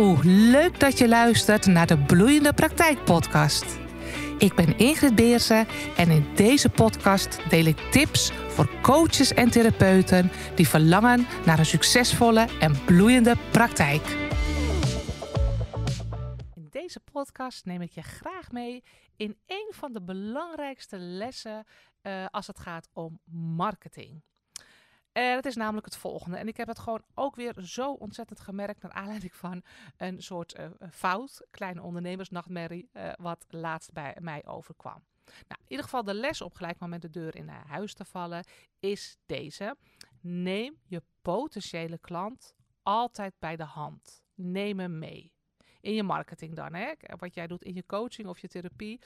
Leuk dat je luistert naar de Bloeiende Praktijk Podcast. Ik ben Ingrid Beersen en in deze podcast deel ik tips voor coaches en therapeuten die verlangen naar een succesvolle en bloeiende praktijk. In deze podcast neem ik je graag mee in een van de belangrijkste lessen uh, als het gaat om marketing. Uh, dat is namelijk het volgende. En ik heb het gewoon ook weer zo ontzettend gemerkt naar aanleiding van een soort uh, fout, kleine ondernemersnachtmerrie, uh, wat laatst bij mij overkwam. Nou, in ieder geval de les op gelijk moment de deur in huis te vallen is deze. Neem je potentiële klant altijd bij de hand. Neem hem mee in je marketing dan. Hè? Wat jij doet in je coaching of je therapie,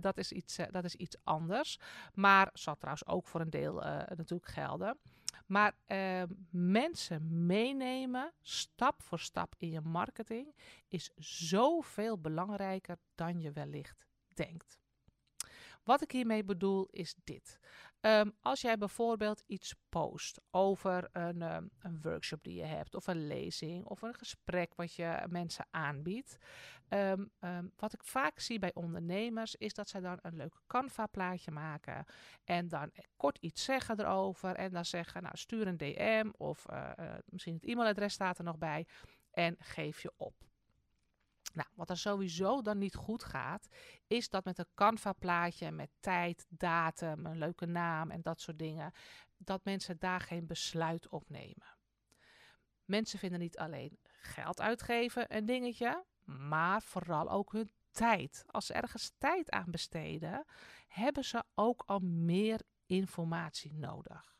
dat, is iets, dat is iets anders. Maar zal trouwens ook voor een deel natuurlijk gelden. Maar uh, mensen meenemen, stap voor stap in je marketing, is zoveel belangrijker dan je wellicht denkt. Wat ik hiermee bedoel is dit. Um, als jij bijvoorbeeld iets post over een, um, een, workshop die je hebt, of een lezing, of een gesprek wat je mensen aanbiedt. Um, wat ik vaak zie bij ondernemers is dat zij dan een leuk Canva-plaatje maken en dan kort iets zeggen erover en dan zeggen, nou stuur een DM of uh, uh, misschien het e-mailadres staat er nog bij en geef je op. Nou, wat er sowieso dan niet goed gaat, is dat met een Canva-plaatje met tijd, datum, een leuke naam en dat soort dingen, dat mensen daar geen besluit op nemen. Mensen vinden niet alleen geld uitgeven een dingetje, maar vooral ook hun tijd. Als ze ergens tijd aan besteden, hebben ze ook al meer informatie nodig.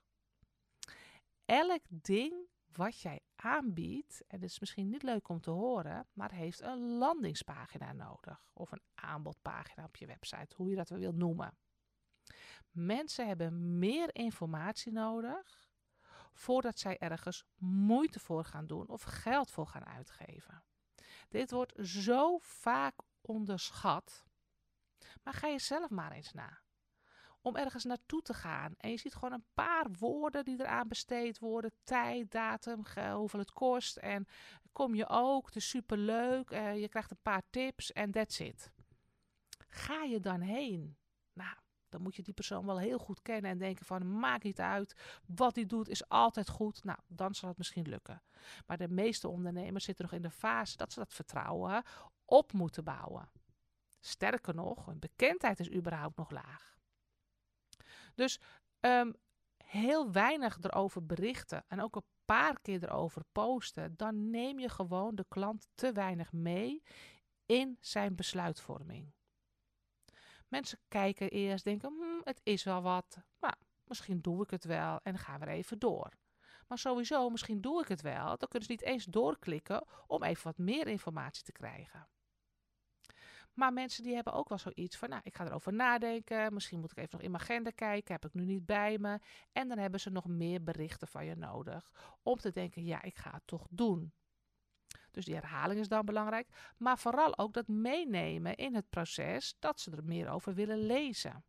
Elk ding wat jij aanbiedt, en het is misschien niet leuk om te horen, maar heeft een landingspagina nodig. Of een aanbodpagina op je website, hoe je dat wil noemen. Mensen hebben meer informatie nodig voordat zij ergens moeite voor gaan doen of geld voor gaan uitgeven. Dit wordt zo vaak onderschat. Maar ga je zelf maar eens na om ergens naartoe te gaan. En je ziet gewoon een paar woorden die eraan besteed worden. Tijd, datum, hoeveel het kost. En kom je ook, het is superleuk. Uh, je krijgt een paar tips en that's it. Ga je dan heen? Nou, dan moet je die persoon wel heel goed kennen en denken van maakt niet uit. Wat hij doet is altijd goed. Nou, dan zal het misschien lukken. Maar de meeste ondernemers zitten nog in de fase dat ze dat vertrouwen op moeten bouwen. Sterker nog, hun bekendheid is überhaupt nog laag. Dus um, heel weinig erover berichten en ook een paar keer erover posten, dan neem je gewoon de klant te weinig mee in zijn besluitvorming. Mensen kijken eerst, denken, hm, het is wel wat, maar misschien doe ik het wel en gaan we er even door. Maar sowieso, misschien doe ik het wel, dan kunnen ze niet eens doorklikken om even wat meer informatie te krijgen. Maar mensen die hebben ook wel zoiets van, nou, ik ga erover nadenken. Misschien moet ik even nog in mijn agenda kijken. Heb ik nu niet bij me. En dan hebben ze nog meer berichten van je nodig. Om te denken, ja, ik ga het toch doen. Dus die herhaling is dan belangrijk. Maar vooral ook dat meenemen in het proces dat ze er meer over willen lezen.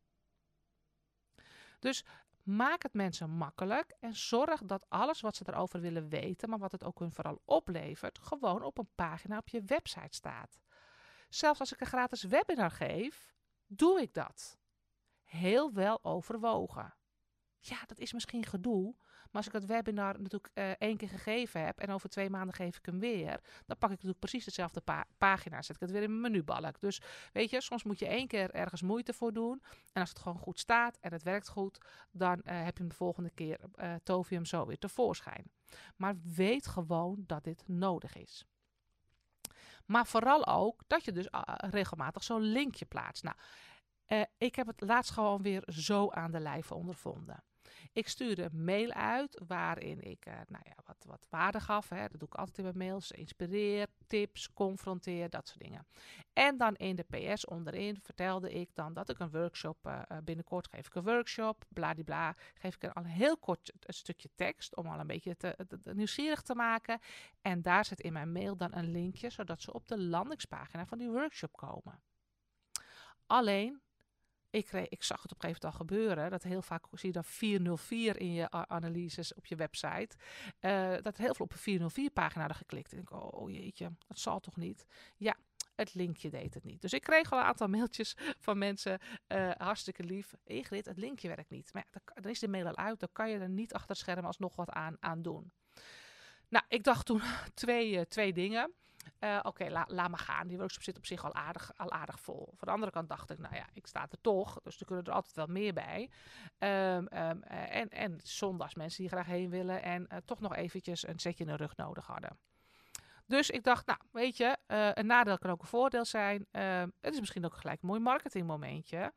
Dus maak het mensen makkelijk en zorg dat alles wat ze erover willen weten, maar wat het ook hun vooral oplevert, gewoon op een pagina op je website staat. Zelfs als ik een gratis webinar geef, doe ik dat. Heel wel overwogen. Ja, dat is misschien gedoe. Maar als ik het webinar natuurlijk uh, één keer gegeven heb en over twee maanden geef ik hem weer, dan pak ik natuurlijk precies dezelfde pa pagina. Zet ik het weer in mijn menubalk. Dus weet je, soms moet je één keer ergens moeite voor doen. En als het gewoon goed staat en het werkt goed, dan uh, heb je hem de volgende keer, uh, je hem zo weer tevoorschijn. Maar weet gewoon dat dit nodig is. Maar vooral ook dat je dus uh, regelmatig zo'n linkje plaatst. Nou, uh, ik heb het laatst gewoon weer zo aan de lijve ondervonden. Ik stuurde een mail uit waarin ik uh, nou ja, wat, wat waarde gaf. Hè. Dat doe ik altijd in mijn mails. Inspireer, tips, confronteer, dat soort dingen. En dan in de PS onderin vertelde ik dan dat ik een workshop, uh, binnenkort geef ik een workshop, bladibla. Geef ik al een heel kort een stukje tekst om al een beetje te, te, nieuwsgierig te maken. En daar zit in mijn mail dan een linkje, zodat ze op de landingspagina van die workshop komen. Alleen, ik, ik zag het op een gegeven moment al gebeuren. Dat heel vaak zie je dan 404 in je analyses op je website. Uh, dat heel veel op een 404 pagina hadden geklikt. En ik denk, oh jeetje, dat zal toch niet? Ja, het linkje deed het niet. Dus ik kreeg al een aantal mailtjes van mensen. Uh, hartstikke lief. Ingrid, het linkje werkt niet. Maar ja, dan is de mail al uit. Dan kan je er niet achter het scherm alsnog wat aan, aan doen. Nou, ik dacht toen twee, uh, twee dingen. Uh, Oké, laat maar gaan. Die workshop zit op zich al aardig, al aardig vol. Van de andere kant dacht ik, nou ja, ik sta er toch. Dus er kunnen er altijd wel meer bij. Um, um, en, en zondags mensen die graag heen willen. En uh, toch nog eventjes een zetje in de rug nodig hadden. Dus ik dacht, nou, weet je, een nadeel kan ook een voordeel zijn. Uh, het is misschien ook gelijk een mooi marketingmomentje.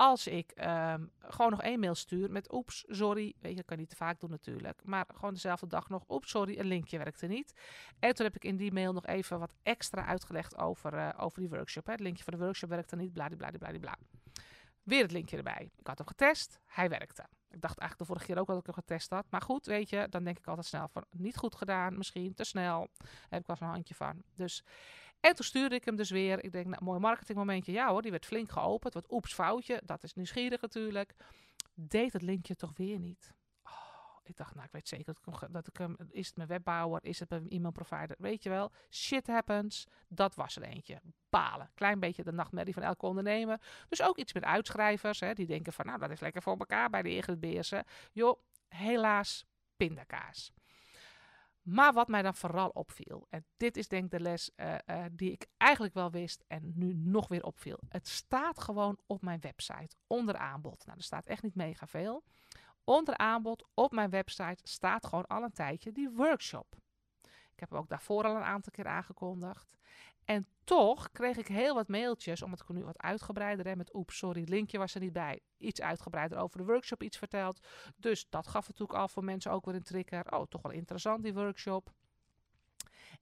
Als ik um, gewoon nog één mail stuur met oeps, sorry. Weet je, dat kan je niet te vaak doen natuurlijk. Maar gewoon dezelfde dag nog, oeps, sorry, een linkje werkte niet. En toen heb ik in die mail nog even wat extra uitgelegd over, uh, over die workshop. Hè. Het linkje van de workshop werkte niet, bladibladibladibla. Weer het linkje erbij. Ik had hem getest, hij werkte. Ik dacht eigenlijk de vorige keer ook dat ik hem getest had. Maar goed, weet je, dan denk ik altijd snel van niet goed gedaan, misschien te snel. Daar heb ik wel een handje van. Dus, en toen stuurde ik hem dus weer. Ik denk, nou, mooi marketingmomentje. Ja hoor, die werd flink geopend. Wat oeps, foutje. Dat is nieuwsgierig natuurlijk. Deed het linkje toch weer niet. Ik dacht, nou, ik weet zeker dat ik, hem, dat ik hem... Is het mijn webbouwer? Is het mijn e-mail provider? Weet je wel, shit happens. Dat was er eentje. Balen. Klein beetje de nachtmerrie van elke ondernemer. Dus ook iets met uitschrijvers. Hè, die denken van, nou, dat is lekker voor elkaar bij de Ingrid Beersen. Joh, helaas pindakaas. Maar wat mij dan vooral opviel, en dit is denk ik de les uh, uh, die ik eigenlijk wel wist en nu nog weer opviel. Het staat gewoon op mijn website onder aanbod. Nou, er staat echt niet mega veel. Onder aanbod op mijn website staat gewoon al een tijdje die workshop. Ik heb hem ook daarvoor al een aantal keer aangekondigd. En toch kreeg ik heel wat mailtjes, omdat ik nu wat uitgebreider heb met oeps, sorry, linkje was er niet bij. Iets uitgebreider over de workshop iets verteld. Dus dat gaf natuurlijk al voor mensen ook weer een trigger. Oh, toch wel interessant die workshop.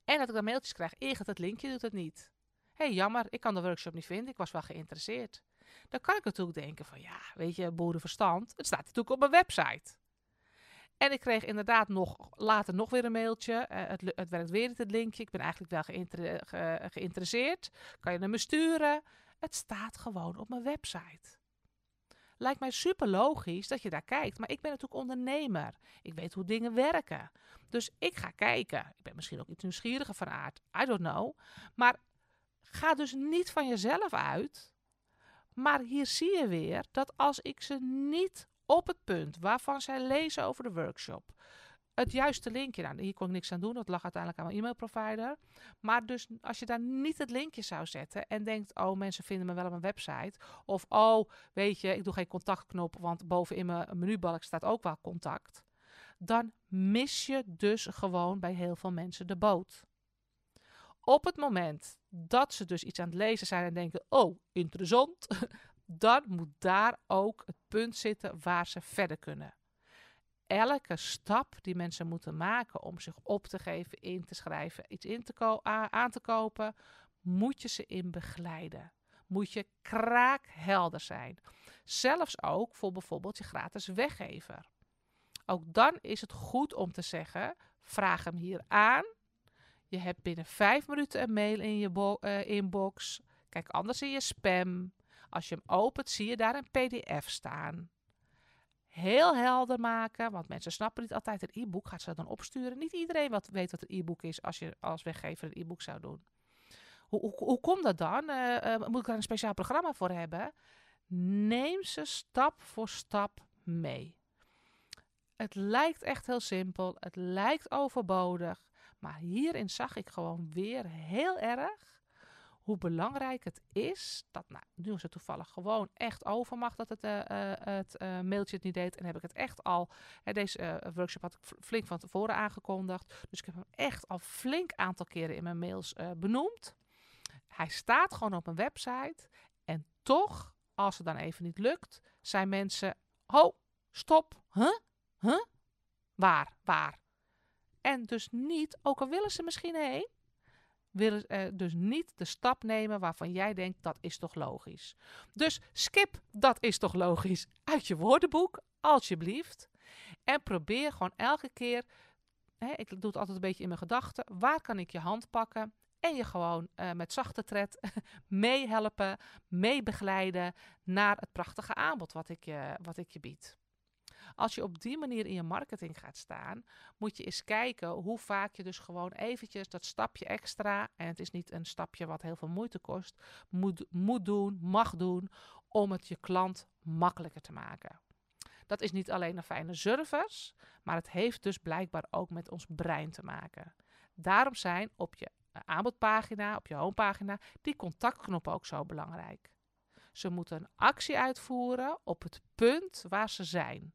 En dat ik dan mailtjes krijg, Ingrid, het linkje doet het niet. Hé, hey, jammer, ik kan de workshop niet vinden, ik was wel geïnteresseerd. Dan kan ik natuurlijk denken van ja, weet je, boerenverstand. Het staat natuurlijk op mijn website. En ik kreeg inderdaad nog, later nog weer een mailtje. Uh, het, het, werkt weer het linkje. Ik ben eigenlijk wel geïnter ge geïnteresseerd. Kan je naar me sturen? Het staat gewoon op mijn website. Lijkt mij super logisch dat je daar kijkt. Maar ik ben natuurlijk ondernemer. Ik weet hoe dingen werken. Dus ik ga kijken. Ik ben misschien ook iets nieuwsgieriger van aard. I don't know. Maar ga dus niet van jezelf uit maar hier zie je weer dat als ik ze niet op het punt waarvan zij lezen over de workshop, het juiste linkje, nou hier kon ik niks aan doen, dat lag uiteindelijk aan mijn e-mailprovider. Maar dus als je daar niet het linkje zou zetten en denkt, oh mensen vinden me wel op een website. Of oh, weet je, ik doe geen contactknop, want boven in mijn menubalk staat ook wel contact. Dan mis je dus gewoon bij heel veel mensen de boot. Op het moment dat ze dus iets aan het lezen zijn en denken: oh, interessant, dan moet daar ook het punt zitten waar ze verder kunnen. Elke stap die mensen moeten maken om zich op te geven, in te schrijven, iets in te aan te kopen, moet je ze in begeleiden. Moet je kraakhelder zijn. Zelfs ook voor bijvoorbeeld je gratis weggever. Ook dan is het goed om te zeggen: vraag hem hier aan je hebt binnen vijf minuten een mail in je uh, inbox. Kijk anders in je spam. Als je hem opent, zie je daar een PDF staan. Heel helder maken, want mensen snappen niet altijd een e-book. Gaat ze dan opsturen? Niet iedereen wat weet wat een e-book is als je als weggever een e-book zou doen. Hoe, hoe, hoe komt dat dan? Uh, uh, moet ik daar een speciaal programma voor hebben? Neem ze stap voor stap mee. Het lijkt echt heel simpel. Het lijkt overbodig. Maar hierin zag ik gewoon weer heel erg hoe belangrijk het is. Dat, nou, nu is het toevallig gewoon echt overmacht dat het, uh, uh, het uh, mailtje het niet deed. En heb ik het echt al. Hè, deze workshop had ik flink van tevoren aangekondigd. Dus ik heb hem echt al flink aantal keren in mijn mails benoemd. Hij staat gewoon op mijn website. En toch, als het dan even niet lukt, zijn mensen. Ho, stop. Huh? Huh? Waar? Waar? En dus niet, ook al willen ze misschien heen, willen uh, dus niet de stap nemen waarvan jij denkt dat is toch logisch. Dus skip dat is toch logisch uit je woordenboek, alsjeblieft. En probeer gewoon elke keer, hè, ik doe het altijd een beetje in mijn gedachten, waar kan ik je hand pakken En je gewoon uh, met zachte tred meehelpen, meebegeleiden naar het prachtige aanbod wat ik, je, wat ik je bied. Als je op die manier in je marketing gaat staan, moet je eens kijken hoe vaak je dus gewoon eventjes dat stapje extra, en het is niet een stapje wat heel veel moeite kost, moet, moet doen, mag doen om het je klant makkelijker te maken. Dat is niet alleen een fijne service, maar het heeft dus blijkbaar ook met ons brein te maken. Daarom zijn op je aanbodpagina, op je homepagina, die contactknoppen ook zo belangrijk. Ze moeten een actie uitvoeren op het punt waar ze zijn.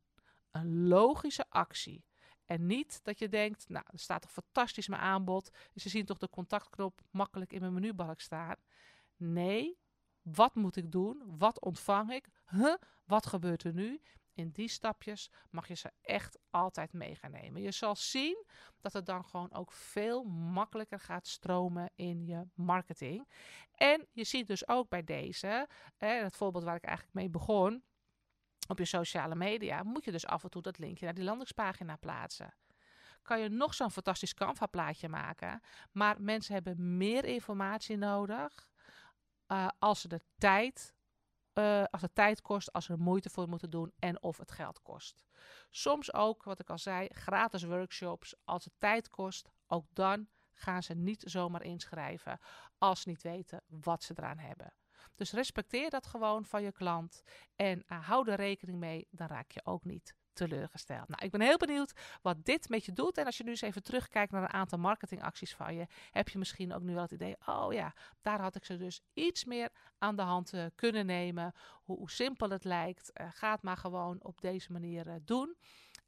Een logische actie. En niet dat je denkt, nou, er staat toch fantastisch mijn aanbod. Ze zien toch de contactknop makkelijk in mijn menubalk staan. Nee, wat moet ik doen? Wat ontvang ik? Wat gebeurt er nu? In die stapjes mag je ze echt altijd mee gaan nemen. Je zal zien dat het dan gewoon ook veel makkelijker gaat stromen in je marketing. En je ziet dus ook bij deze, het voorbeeld waar ik eigenlijk mee begon, op je sociale media, moet je dus af en toe dat linkje naar die landingspagina plaatsen. Kan je nog zo'n fantastisch Canva-plaatje maken, maar mensen hebben meer informatie nodig uh, als ze de tijd uh, als het tijd kost, als er moeite voor moeten doen en of het geld kost. Soms ook, wat ik al zei, gratis workshops. Als het tijd kost, ook dan gaan ze niet zomaar inschrijven als ze niet weten wat ze eraan hebben. Dus respecteer dat gewoon van je klant en uh, hou er rekening mee, dan raak je ook niet teleurgesteld. Nou, ik ben heel benieuwd wat dit met je doet. En als je nu eens even terugkijkt naar een aantal marketingacties van je, heb je misschien ook nu wel het idee: oh ja, daar had ik ze dus iets meer aan de hand uh, kunnen nemen. Hoe, simpel het lijkt, uh, ga het maar gewoon op deze manier doen.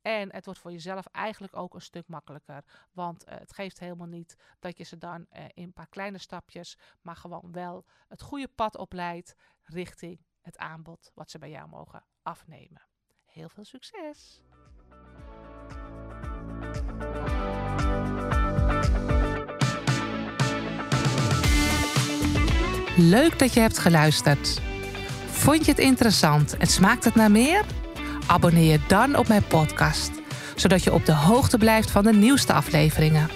En het wordt voor jezelf eigenlijk ook een stuk makkelijker. Want uh, het geeft helemaal niet dat je ze dan uh, in een paar kleine stapjes, maar gewoon wel het goede pad opleidt richting het aanbod wat ze bij jou mogen afnemen. Heel veel succes! Leuk dat je hebt geluisterd. Vond je het interessant en smaakt het naar meer? Abonneer je dan op mijn podcast, zodat je op de hoogte blijft van de nieuwste afleveringen.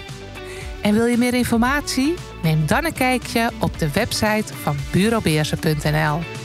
En wil je meer informatie? Neem dan een kijkje op de website van bureaubeersen.nl.